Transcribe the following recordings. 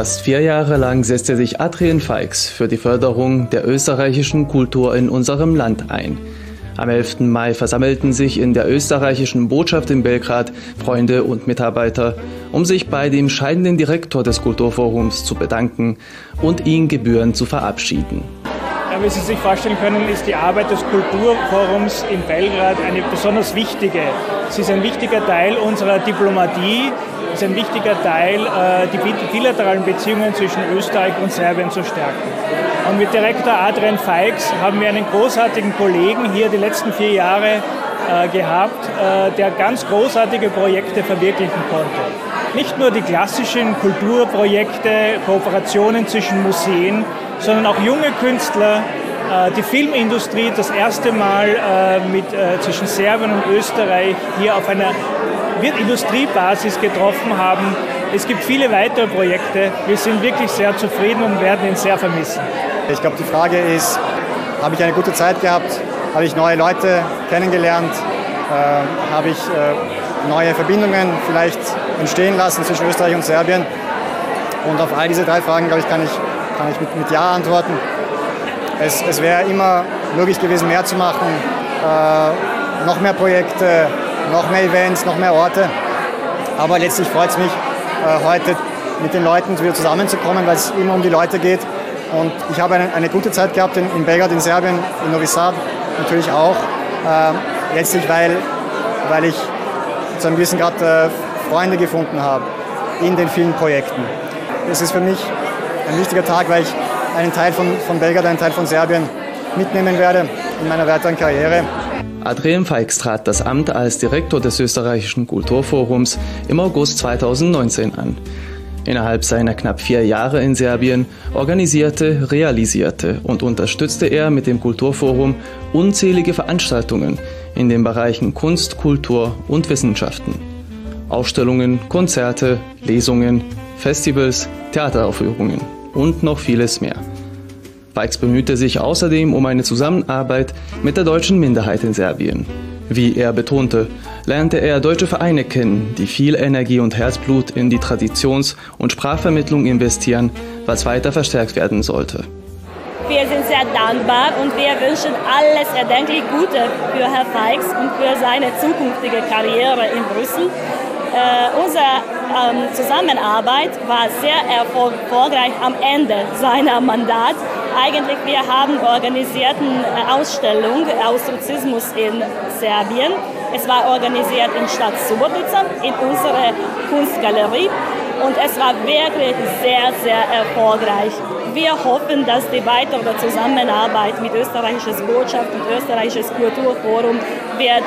Fast vier Jahre lang setzte sich Adrian Feix für die Förderung der österreichischen Kultur in unserem Land ein. Am 11. Mai versammelten sich in der österreichischen Botschaft in Belgrad Freunde und Mitarbeiter, um sich bei dem scheidenden Direktor des Kulturforums zu bedanken und ihn gebührend zu verabschieden. Ja, wie Sie sich vorstellen können, ist die Arbeit des Kulturforums in Belgrad eine besonders wichtige. Sie ist ein wichtiger Teil unserer Diplomatie, ist ein wichtiger Teil, äh, die bilateralen Beziehungen zwischen Österreich und Serbien zu stärken. Und mit Direktor Adrian Feix haben wir einen großartigen Kollegen hier die letzten vier Jahre äh, gehabt, äh, der ganz großartige Projekte verwirklichen konnte. Nicht nur die klassischen Kulturprojekte, Kooperationen zwischen Museen, sondern auch junge Künstler, die Filmindustrie das erste Mal mit, zwischen Serbien und Österreich hier auf einer Industriebasis getroffen haben. Es gibt viele weitere Projekte. Wir sind wirklich sehr zufrieden und werden ihn sehr vermissen. Ich glaube, die Frage ist, habe ich eine gute Zeit gehabt? Habe ich neue Leute kennengelernt? Äh, habe ich äh, neue Verbindungen vielleicht entstehen lassen zwischen Österreich und Serbien? Und auf all diese drei Fragen, glaube ich, kann ich, kann ich mit, mit Ja antworten. Es, es wäre immer möglich gewesen, mehr zu machen, äh, noch mehr Projekte, noch mehr Events, noch mehr Orte. Aber letztlich freut es mich, äh, heute mit den Leuten wieder zusammenzukommen, weil es immer um die Leute geht. Und ich habe eine, eine gute Zeit gehabt in, in, Belgrad, in Serbien, in Novi Sad natürlich auch. Äh, letztlich, weil, weil ich zu einem gewissen Grad äh, Freunde gefunden habe in den vielen Projekten. Es ist für mich ein wichtiger Tag, weil ich einen Teil von, von Belgrad, einen Teil von Serbien mitnehmen werde in meiner weiteren Karriere. Adrian Feix trat das Amt als Direktor des österreichischen Kulturforums im August 2019 an. Innerhalb seiner knapp vier Jahre in Serbien organisierte, realisierte und unterstützte er mit dem Kulturforum unzählige Veranstaltungen in den Bereichen Kunst, Kultur und Wissenschaften. Ausstellungen, Konzerte, Lesungen, Festivals, Theateraufführungen und noch vieles mehr. Bikes bemühte sich außerdem um eine Zusammenarbeit mit der deutschen Minderheit in Serbien. Wie er betonte, lernte er deutsche Vereine kennen, die viel Energie und Herzblut in die Traditions- und Sprachvermittlung investieren, was weiter verstärkt werden sollte. Wir sind sehr dankbar und wir wünschen alles erdenklich Gute für Herrn Feix und für seine zukünftige Karriere in Brüssel. Äh, unsere ähm, Zusammenarbeit war sehr erfolgreich am Ende seiner Mandat. Eigentlich, wir haben organisiert eine Ausstellung aus Sozialismus in Serbien. Es war organisiert in Stadt Subotica, in unserer Kunstgalerie. Und es war wirklich sehr, sehr erfolgreich. Wir hoffen, dass die weitere Zusammenarbeit mit österreichischer Botschaft und österreichisches Kulturforum wird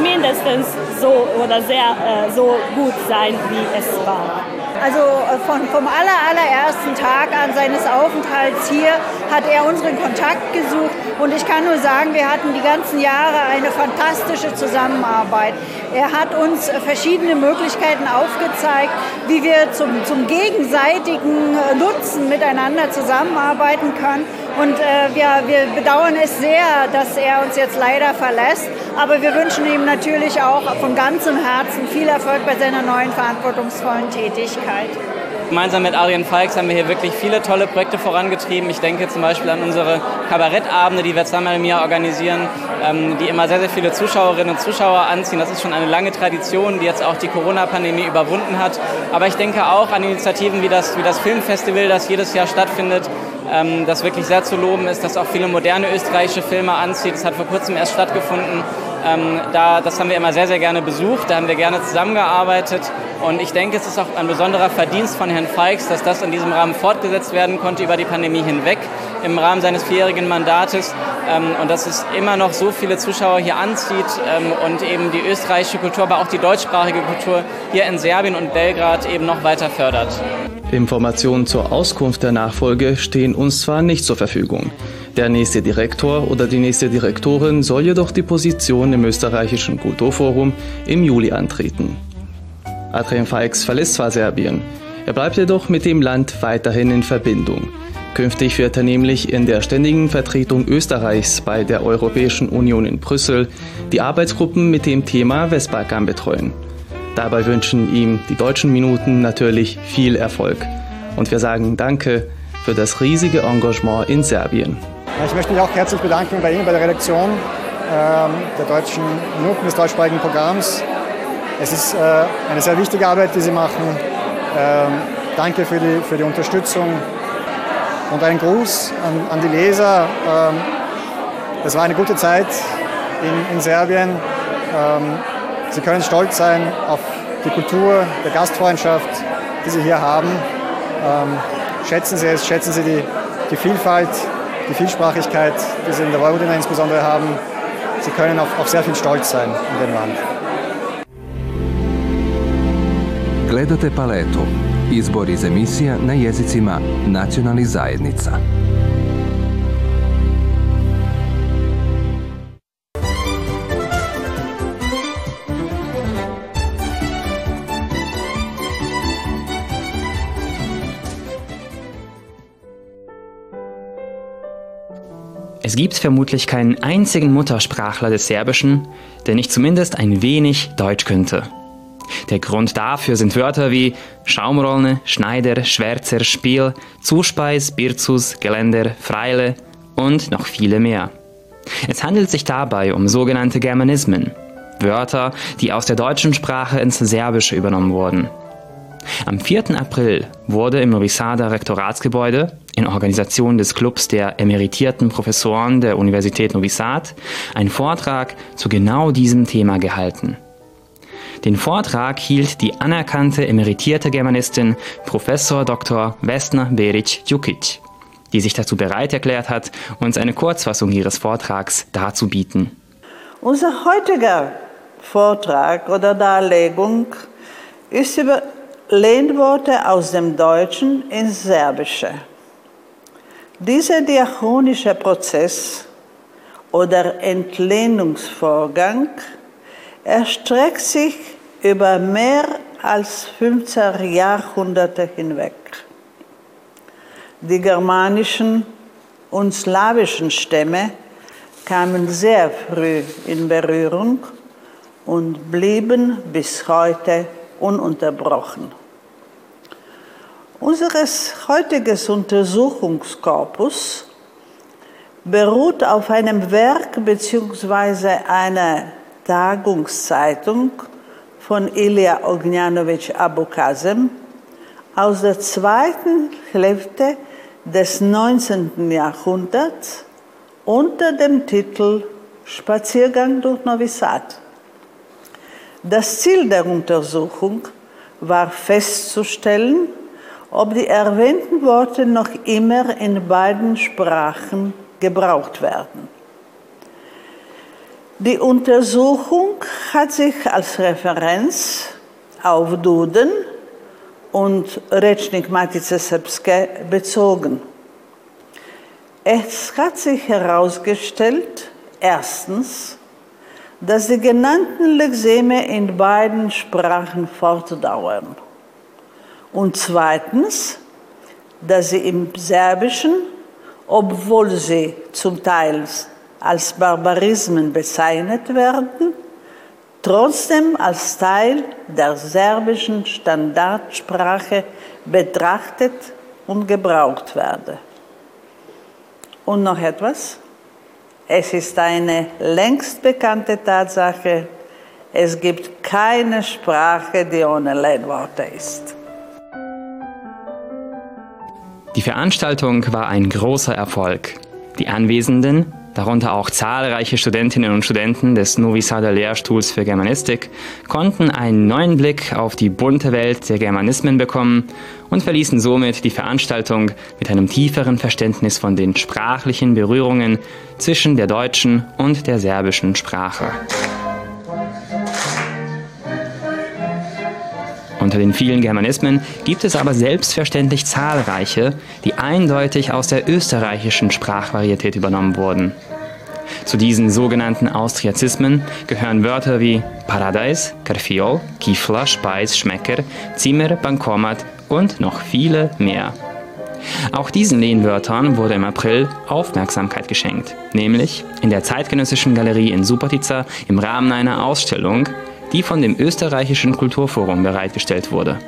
mindestens so oder sehr äh, so gut sein, wie es war. Also äh, von, vom aller, allerersten Tag an seines Aufenthalts hier hat er unseren Kontakt gesucht und ich kann nur sagen, wir hatten die ganzen Jahre eine fantastische Zusammenarbeit. Er hat uns verschiedene Möglichkeiten aufgezeigt, wie wir zum, zum gegenseitigen Nutzen miteinander zusammenarbeiten können. Und äh, wir, wir bedauern es sehr, dass er uns jetzt leider verlässt. Aber wir wünschen ihm natürlich auch von ganzem Herzen viel Erfolg bei seiner neuen verantwortungsvollen Tätigkeit. Gemeinsam mit Adrian Falks haben wir hier wirklich viele tolle Projekte vorangetrieben. Ich denke zum Beispiel an unsere Kabarettabende, die wir zweimal im Jahr organisieren, ähm, die immer sehr, sehr viele Zuschauerinnen und Zuschauer anziehen. Das ist schon eine lange Tradition, die jetzt auch die Corona-Pandemie überwunden hat. Aber ich denke auch an Initiativen wie das, wie das Filmfestival, das jedes Jahr stattfindet, ähm, das wirklich sehr zu loben ist, das auch viele moderne österreichische Filme anzieht. Das hat vor kurzem erst stattgefunden. Ähm, da, das haben wir immer sehr, sehr gerne besucht, da haben wir gerne zusammengearbeitet und ich denke, es ist auch ein besonderer Verdienst von Herrn Feix, dass das in diesem Rahmen fortgesetzt werden konnte über die Pandemie hinweg im Rahmen seines vierjährigen Mandates ähm, und dass es immer noch so viele Zuschauer hier anzieht ähm, und eben die österreichische Kultur, aber auch die deutschsprachige Kultur hier in Serbien und Belgrad eben noch weiter fördert. Informationen zur Auskunft der Nachfolge stehen uns zwar nicht zur Verfügung. Der nächste Direktor oder die nächste Direktorin soll jedoch die Position im österreichischen Kulturforum im Juli antreten. Adrian Feix verlässt zwar Serbien, er bleibt jedoch mit dem Land weiterhin in Verbindung. Künftig wird er nämlich in der ständigen Vertretung Österreichs bei der Europäischen Union in Brüssel die Arbeitsgruppen mit dem Thema Westbalkan betreuen. Dabei wünschen ihm die deutschen Minuten natürlich viel Erfolg. Und wir sagen Danke für das riesige Engagement in Serbien. Ich möchte mich auch herzlich bedanken bei Ihnen, bei der Redaktion ähm, der deutschen NUP, des deutschsprachigen Programms. Es ist äh, eine sehr wichtige Arbeit, die Sie machen. Ähm, danke für die, für die Unterstützung und einen Gruß an, an die Leser. Ähm, es war eine gute Zeit in, in Serbien. Sie können stolz sein auf die Kultur der Gastfreundschaft, die Sie hier haben. Schätzen Sie es, schätzen Sie die, die Vielfalt, die Vielsprachigkeit, die Sie in der Vojvodina insbesondere haben. Sie können auf, auf sehr viel stolz sein in dem Land. Gledate paletu. Izbor iz emisija na jezicima nacionalnih zajednica. Es gibt vermutlich keinen einzigen Muttersprachler des Serbischen, der nicht zumindest ein wenig Deutsch könnte. Der Grund dafür sind Wörter wie Schaumrollne, Schneider, Schwärzer, Spiel, Zuspeis, Birzus, Geländer, Freile und noch viele mehr. Es handelt sich dabei um sogenannte Germanismen, Wörter, die aus der deutschen Sprache ins Serbische übernommen wurden. Am 4. April wurde im Novi Sada Rektoratsgebäude in Organisation des Clubs der emeritierten Professoren der Universität Novi Sad ein Vortrag zu genau diesem Thema gehalten. Den Vortrag hielt die anerkannte emeritierte Germanistin Professor Dr. Vesna Beric Djukic, die sich dazu bereit erklärt hat, uns eine Kurzfassung ihres Vortrags darzubieten. Unser heutiger Vortrag oder Darlegung ist über Lehnworte aus dem Deutschen ins Serbische. Dieser diachronische Prozess oder Entlehnungsvorgang erstreckt sich über mehr als 15 Jahrhunderte hinweg. Die germanischen und slawischen Stämme kamen sehr früh in Berührung und blieben bis heute ununterbrochen. Unseres heutiges Untersuchungskorpus beruht auf einem Werk bzw. einer Tagungszeitung von Ilya Ognjanovic Abukazem aus der zweiten Hälfte des 19. Jahrhunderts unter dem Titel Spaziergang durch Novi Sad. Das Ziel der Untersuchung war festzustellen, ob die erwähnten Worte noch immer in beiden Sprachen gebraucht werden. Die Untersuchung hat sich als Referenz auf Duden und Rechnik Matice Srpske bezogen. Es hat sich herausgestellt, erstens, dass die genannten Lexeme in beiden Sprachen fortdauern. Und zweitens, dass sie im Serbischen, obwohl sie zum Teil als Barbarismen bezeichnet werden, trotzdem als Teil der serbischen Standardsprache betrachtet und gebraucht werden. Und noch etwas? Es ist eine längst bekannte Tatsache, es gibt keine Sprache, die ohne Lehnworte ist. Die Veranstaltung war ein großer Erfolg. Die Anwesenden darunter auch zahlreiche Studentinnen und Studenten des Novi Sada Lehrstuhls für Germanistik, konnten einen neuen Blick auf die bunte Welt der Germanismen bekommen und verließen somit die Veranstaltung mit einem tieferen Verständnis von den sprachlichen Berührungen zwischen der deutschen und der serbischen Sprache. Unter den vielen Germanismen gibt es aber selbstverständlich zahlreiche, die eindeutig aus der österreichischen Sprachvarietät übernommen wurden. Zu diesen sogenannten Austriazismen gehören Wörter wie Paradise, Karfiol, Kifla, Speis, Schmecker, Zimmer, Bankomat und noch viele mehr. Auch diesen Lehnwörtern wurde im April Aufmerksamkeit geschenkt, nämlich in der Zeitgenössischen Galerie in Subotica im Rahmen einer Ausstellung die von dem österreichischen Kulturforum bereitgestellt wurde.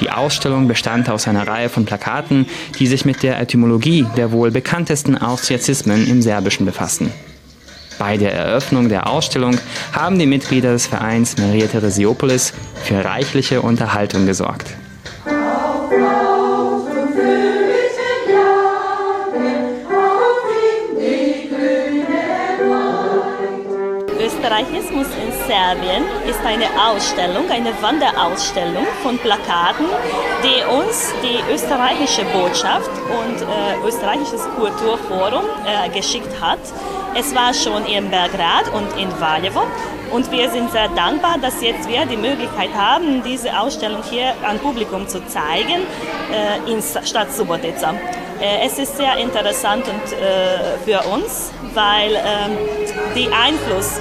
Die Ausstellung bestand aus einer Reihe von Plakaten, die sich mit der Etymologie der wohl bekanntesten Austriazismen im Serbischen befassen. Bei der Eröffnung der Ausstellung haben die Mitglieder des Vereins Maria Theresiopolis für reichliche Unterhaltung gesorgt. Österreichismus in Serbien ist eine Ausstellung, eine Wanderausstellung von Plakaten, die uns die österreichische Botschaft und äh, österreichisches Kulturforum äh, geschickt hat. Es war schon in Belgrad und in Valjevo und wir sind sehr dankbar, dass jetzt wir die Möglichkeit haben, diese Ausstellung hier an Publikum zu zeigen äh, in Stadt Subotica. Äh, es ist sehr interessant und, äh, für uns, weil ähm, der Einfluss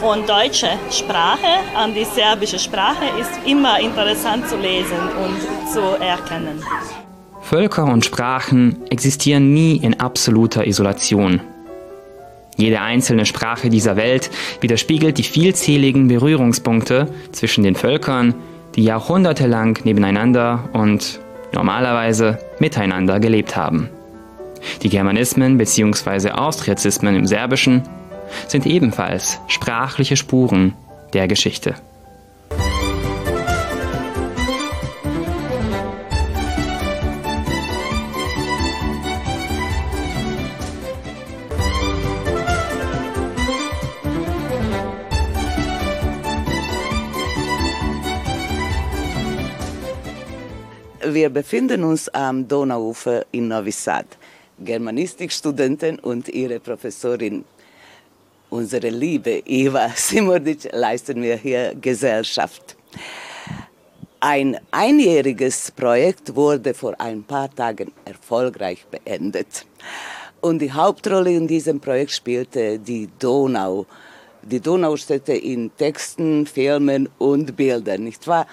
von deutscher Sprache an die serbische Sprache ist immer interessant zu lesen und zu erkennen. Völker und Sprachen existieren nie in absoluter Isolation. Jede einzelne Sprache dieser Welt widerspiegelt die vielzähligen Berührungspunkte zwischen den Völkern, die jahrhundertelang nebeneinander und normalerweise miteinander gelebt haben. Die Germanismen bzw. Austriazismen im Serbischen sind ebenfalls sprachliche Spuren der Geschichte. Wir befinden uns am Donauufer in Novi Sad. Germanistikstudenten und ihre Professorin unsere liebe Eva Simordic leisten mir hier Gesellschaft. Ein einjähriges Projekt wurde vor ein paar Tagen erfolgreich beendet. Und die Hauptrolle in diesem Projekt spielte die Donau. Die Donaustädte in Texten, Filmen und Bildern, nicht wahr?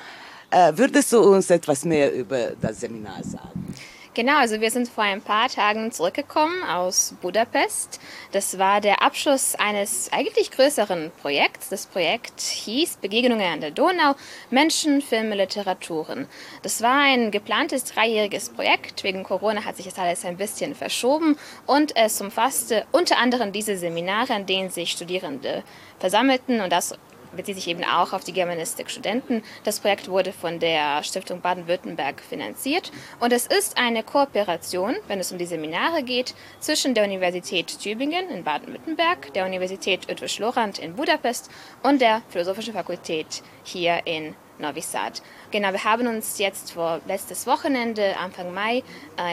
Äh, würdest du uns etwas mehr über das Seminar sagen? Genau, also wir sind vor ein paar Tagen zurückgekommen aus Budapest. Das war der Abschluss eines eigentlich größeren Projekts. Das Projekt hieß Begegnungen an der Donau, Menschen, Filme, Literaturen. Das war ein geplantes dreijähriges Projekt. Wegen Corona hat sich das alles ein bisschen verschoben und es umfasste unter anderem diese Seminare, an denen sich Studierende versammelten und das bezieht sich eben auch auf die Germanistik-Studenten. Das Projekt wurde von der Stiftung Baden-Württemberg finanziert und es ist eine Kooperation, wenn es um die Seminare geht, zwischen der Universität Tübingen in Baden-Württemberg, der Universität Ötvisch-Lorand in Budapest und der Philosophischen Fakultät hier in Novi Sad. Genau, wir haben uns jetzt vor letztes Wochenende, Anfang Mai,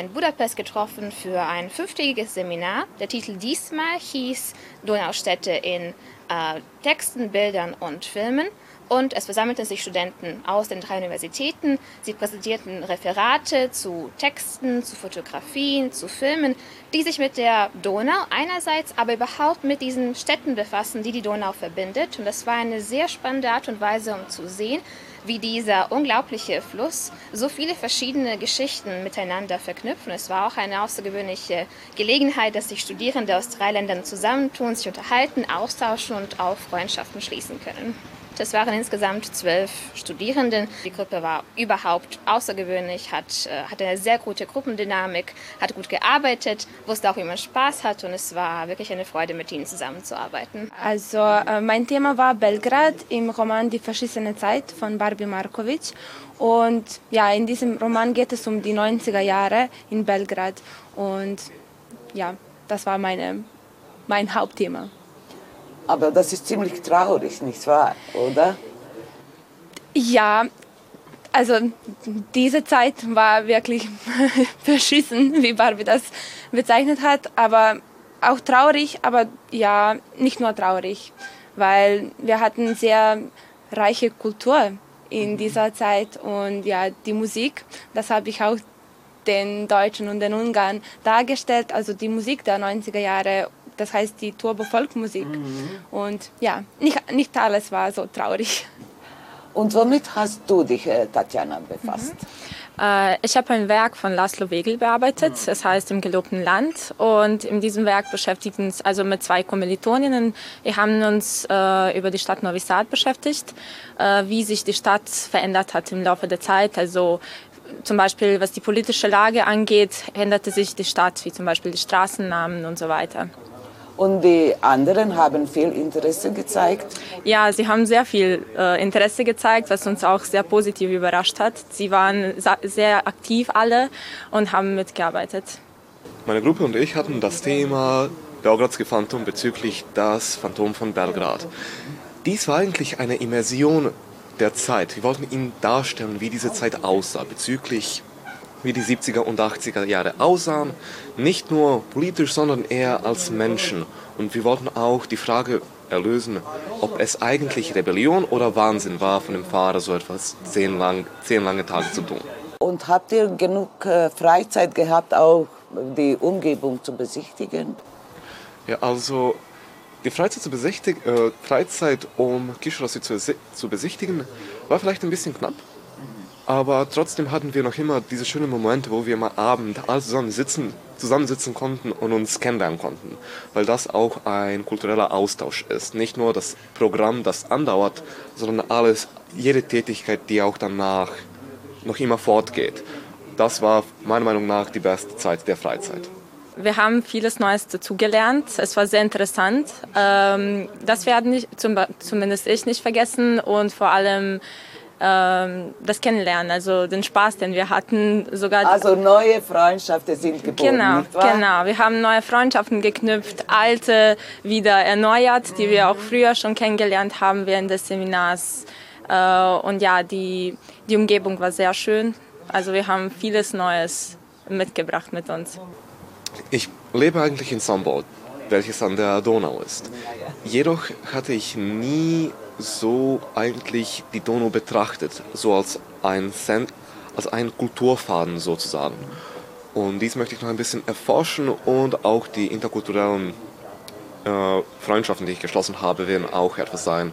in Budapest getroffen für ein fünftägiges Seminar. Der Titel diesmal hieß Donaustädte in äh, Texten, Bildern und Filmen. Und es versammelten sich Studenten aus den drei Universitäten. Sie präsentierten Referate zu Texten, zu Fotografien, zu Filmen, die sich mit der Donau einerseits, aber überhaupt mit diesen Städten befassen, die die Donau verbindet. Und das war eine sehr spannende Art und Weise, um zu sehen, wie dieser unglaubliche Fluss so viele verschiedene Geschichten miteinander verknüpft. Und es war auch eine außergewöhnliche Gelegenheit, dass sich Studierende aus drei Ländern zusammentun, sich unterhalten, austauschen und auch Freundschaften schließen können. Das waren insgesamt zwölf Studierenden. Die Gruppe war überhaupt außergewöhnlich, hat, äh, hatte eine sehr gute Gruppendynamik, hat gut gearbeitet, wusste auch, wie man Spaß hat und es war wirklich eine Freude, mit ihnen zusammenzuarbeiten. Also äh, mein Thema war Belgrad im Roman Die verschissene Zeit von Barbie Markovic. Und ja, in diesem Roman geht es um die 90er Jahre in Belgrad. Und ja, das war meine, mein Hauptthema. Aber das ist ziemlich traurig, nicht wahr, oder? Ja, also diese Zeit war wirklich verschissen, wie Barbie das bezeichnet hat, aber auch traurig, aber ja, nicht nur traurig, weil wir hatten sehr reiche Kultur in mhm. dieser Zeit und ja, die Musik, das habe ich auch den Deutschen und den Ungarn dargestellt, also die Musik der 90er Jahre das heißt die Turbo-Volkmusik. Mhm. Und ja, nicht, nicht alles war so traurig. Und womit hast du dich, äh, Tatjana, befasst? Mhm. Äh, ich habe ein Werk von Laszlo Wegel bearbeitet, es heißt Im gelobten Land. Und in diesem Werk beschäftigen uns also mit zwei Kommilitoninnen. Wir haben uns äh, über die Stadt Novi Sad beschäftigt, äh, wie sich die Stadt verändert hat im Laufe der Zeit. Also zum Beispiel was die politische Lage angeht, änderte sich die Stadt, wie zum Beispiel die Straßennamen und so weiter. Und die anderen haben viel Interesse gezeigt? Ja, sie haben sehr viel äh, Interesse gezeigt, was uns auch sehr positiv überrascht hat. Sie waren sehr aktiv alle und haben mitgearbeitet. Meine Gruppe und ich hatten das Thema Belgradske Phantom bezüglich das Phantom von Belgrad. Dies war eigentlich eine Immersion der Zeit. Wir wollten Ihnen darstellen, wie diese Zeit aussah bezüglich wie die 70er und 80er Jahre aussahen, nicht nur politisch, sondern eher als Menschen. Und wir wollten auch die Frage erlösen, ob es eigentlich Rebellion oder Wahnsinn war, von dem Fahrer so etwas zehn, lang, zehn lange Tage zu tun. Und habt ihr genug äh, Freizeit gehabt, auch die Umgebung zu besichtigen? Ja, also die Freizeit, zu besichtigen, äh, Freizeit um Kishrossi zu, zu besichtigen, war vielleicht ein bisschen knapp. Aber trotzdem hatten wir noch immer diese schönen Momente, wo wir mal Abend alle zusammen sitzen, zusammensitzen konnten und uns kennenlernen konnten. Weil das auch ein kultureller Austausch ist. Nicht nur das Programm, das andauert, sondern alles, jede Tätigkeit, die auch danach noch immer fortgeht. Das war meiner Meinung nach die beste Zeit der Freizeit. Wir haben vieles Neues dazugelernt. Es war sehr interessant. Ähm, das werden zumindest ich nicht vergessen und vor allem ähm, das Kennenlernen, also den Spaß, den wir hatten. Sogar also neue Freundschaften sind geboren, Genau, nicht wahr? genau. Wir haben neue Freundschaften geknüpft, alte wieder erneuert, die wir auch früher schon kennengelernt haben während des Seminars. Äh, und ja, die, die Umgebung war sehr schön. Also wir haben vieles Neues mitgebracht mit uns. Ich lebe eigentlich in Sambol, welches an der Donau ist. Jedoch hatte ich nie so eigentlich die Donau betrachtet, so als ein, als ein Kulturfaden sozusagen. Und dies möchte ich noch ein bisschen erforschen und auch die interkulturellen äh, Freundschaften, die ich geschlossen habe, werden auch etwas sein,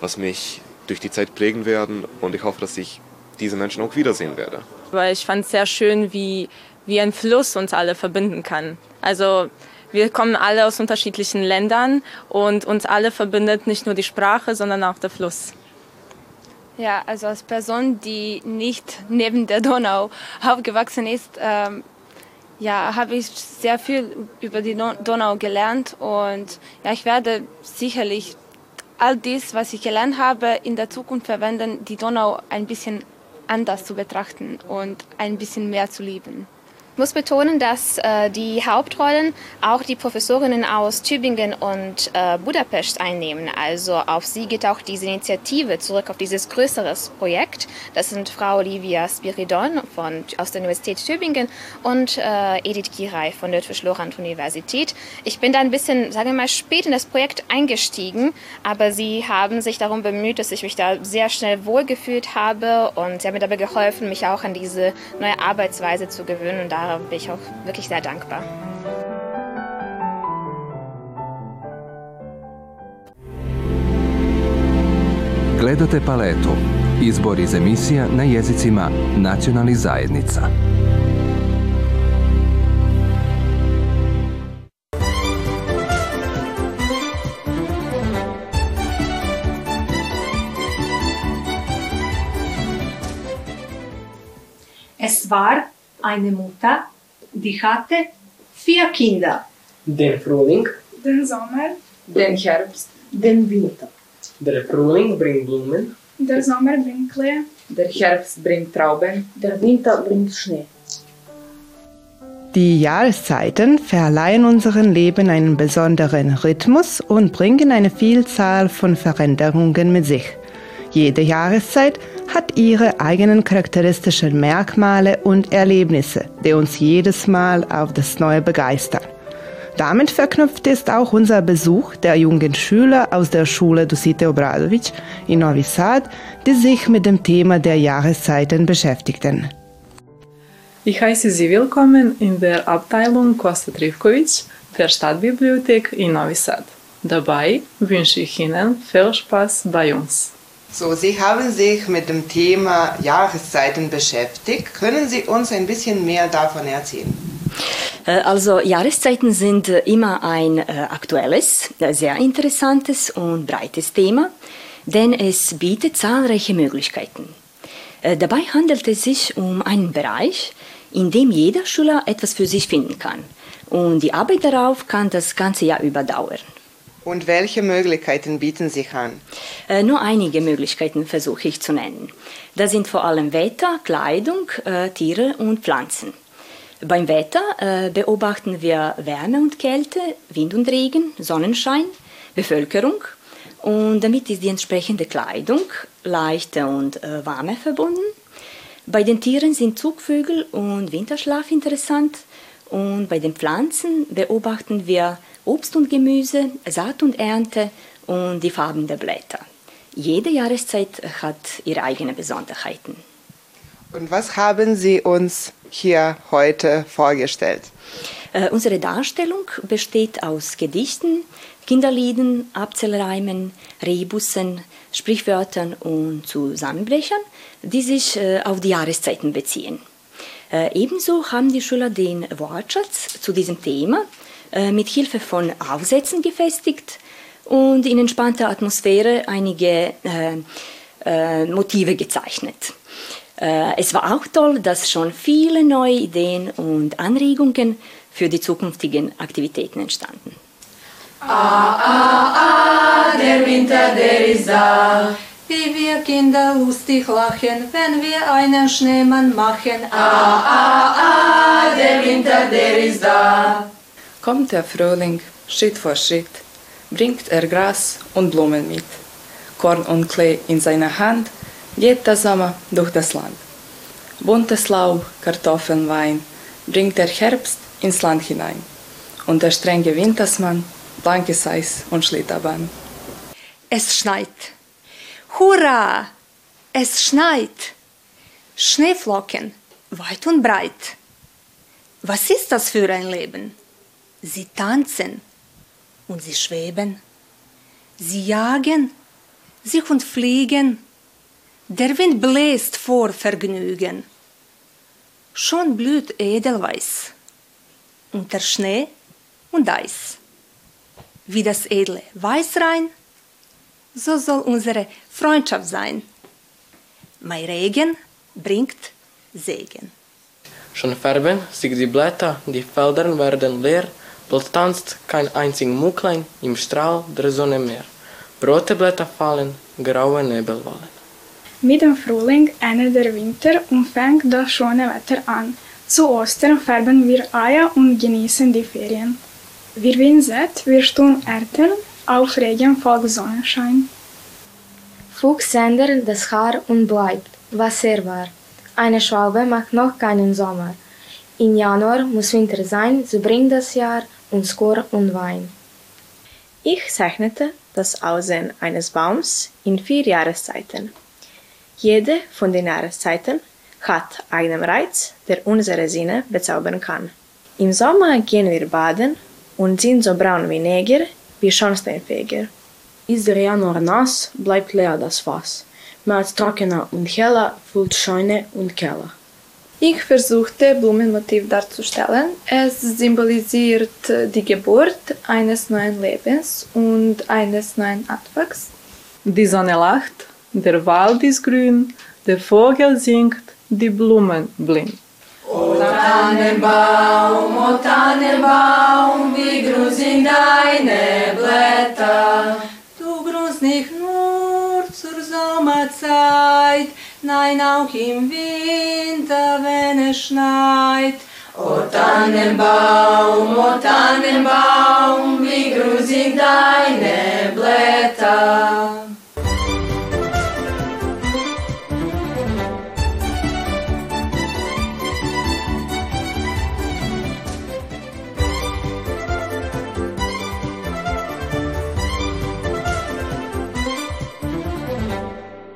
was mich durch die Zeit prägen werden und ich hoffe, dass ich diese Menschen auch wiedersehen werde. Weil ich fand es sehr schön, wie, wie ein Fluss uns alle verbinden kann. Also wir kommen alle aus unterschiedlichen Ländern und uns alle verbindet nicht nur die Sprache, sondern auch der Fluss. Ja, also als Person, die nicht neben der Donau aufgewachsen ist, ähm, ja, habe ich sehr viel über die Donau gelernt und ja, ich werde sicherlich all dies, was ich gelernt habe, in der Zukunft verwenden, die Donau ein bisschen anders zu betrachten und ein bisschen mehr zu lieben. Ich muss betonen, dass äh, die Hauptrollen auch die Professorinnen aus Tübingen und äh, Budapest einnehmen. Also auf sie geht auch diese Initiative zurück auf dieses größere Projekt. Das sind Frau Olivia Spiridon von, aus der Universität Tübingen und äh, Edith Giray von der Lorand-Universität. Ich bin da ein bisschen, sagen wir mal, spät in das Projekt eingestiegen, aber sie haben sich darum bemüht, dass ich mich da sehr schnell wohlgefühlt habe und sie haben mir dabei geholfen, mich auch an diese neue Arbeitsweise zu gewöhnen. Und da bin ich auch wirklich sehr dankbar. Gledate paletu. Izbor iz emisija na jezicima nacionalnih zajednica. Es war eine Mutter, die hatte vier Kinder. Den Frühling, Den Sommer, den Herbst, den Winter. der Frühling bringt Blumen, Der Sommer bringt Klee, der Herbst bringt Trauben, der Winter bringt Schnee. Die Jahreszeiten verleihen unserem Leben einen besonderen Rhythmus und bringen eine Vielzahl von Veränderungen mit sich. Jede Jahreszeit hat ihre eigenen charakteristischen Merkmale und Erlebnisse, die uns jedes Mal auf das Neue begeistern. Damit verknüpft ist auch unser Besuch der jungen Schüler aus der Schule Dusite Obradovic in Novi Sad, die sich mit dem Thema der Jahreszeiten beschäftigten. Ich heiße Sie willkommen in der Abteilung Kosta Trivkovic der Stadtbibliothek in Novi Sad. Dabei wünsche ich Ihnen viel Spaß bei uns. So, Sie haben sich mit dem Thema Jahreszeiten beschäftigt. Können Sie uns ein bisschen mehr davon erzählen? Äh, also Jahreszeiten sind äh, immer ein äh, aktuelles, sehr interessantes und breites Thema, denn es bietet zahlreiche Möglichkeiten. Dabei handelt es sich um einen Bereich, in dem jeder Schüler etwas für sich finden kann. Und die Arbeit darauf kann das ganze Jahr über dauern. Und welche Möglichkeiten bieten sich an? Äh, nur einige Möglichkeiten versuche ich zu nennen. Das sind vor allem Wetter, Kleidung, äh, Tiere und Pflanzen. Beim Wetter äh, beobachten wir Wärme und Kälte, Wind und Regen, Sonnenschein, Bevölkerung und damit ist die entsprechende Kleidung leichte und äh, warme verbunden. Bei den Tieren sind Zugvögel und Winterschlaf interessant und bei den Pflanzen beobachten wir Obst und Gemüse, Saat und Ernte und die Farben der Blätter. Jede Jahreszeit hat ihre eigenen Besonderheiten. Und was haben Sie uns hier heute vorgestellt? Äh, unsere Darstellung besteht aus Gedichten, Kinderlieden, Abzählreimen, Rebussen, Sprichwörtern und Zusammenbrechern, die sich äh, auf die Jahreszeiten beziehen. Äh, ebenso haben die Schüler den Wortschatz zu diesem Thema äh, mit Hilfe von Aufsätzen gefestigt und in entspannter Atmosphäre einige äh, Motive gezeichnet. Es war auch toll, dass schon viele neue Ideen und Anregungen für die zukünftigen Aktivitäten entstanden. Ah, ah, ah, der Winter, der ist da. Wie wir Kinder lustig lachen, wenn wir einen Schneemann machen. Ah, ah, ah, der Winter, der ist da. Kommt der Frühling, Schritt für Schritt, bringt er Gras und Blumen mit. Korn und Klee in seiner Hand, geht der Sommer durch das Land. Buntes Laub, Kartoffeln, Wein, bringt der Herbst ins Land hinein. Und der strenge Wintersmann, blankes Eis und Schlitterbahn. Es schneit. Hurra! Es schneit. Schneeflocken, weit und breit. Was ist das für ein Leben? Sie tanzen und sie schweben. Sie jagen sich und fliegen. Der Wind bläst vor Vergnügen. Schon blüht Edelweiß unter Schnee und Eis. Wie das edle Weißrein, so soll unsere Freundschaft sein. Mein Regen bringt Segen. Schon färben sich die Blätter, die Felder werden leer, Bald tanzt kein einzig Mucklein im Strahl der Sonne mehr. Rote Blätter fallen, graue Nebel wallen. Mit dem Frühling endet der Winter und fängt das schöne Wetter an. Zu Ostern färben wir Eier und genießen die Ferien. Wir Wind wir tun Ernten, auf Regen folgt Sonnenschein. Fuchs ändert das Haar und bleibt, was er war. Eine Schwalbe macht noch keinen Sommer. Im Januar muss Winter sein, so bringt das Jahr und Skor und Wein. Ich zeichnete das Aussehen eines Baums in vier Jahreszeiten. Jede von den Jahreszeiten hat einen Reiz, der unsere Sinne bezaubern kann. Im Sommer gehen wir baden und sind so braun wie Neger, wie Schornsteinfeger. Ist der Januar nass, bleibt leer das Fass. Mehr als trockener und heller füllt Scheune und Keller. Ich versuchte Blumenmotiv darzustellen. Es symbolisiert die Geburt eines neuen Lebens und eines neuen Anfangs. Die Sonne lacht, der Wald ist grün, der Vogel singt, die Blumen blühen. O Tannenbaum, o Tannenbaum, wie grün sind deine Blätter. Du grünst nicht nur zur Sommerzeit, nein auch im Winter, wenn es schneit. O Tannenbaum, o Tannenbaum, wie grün sind deine Blätter.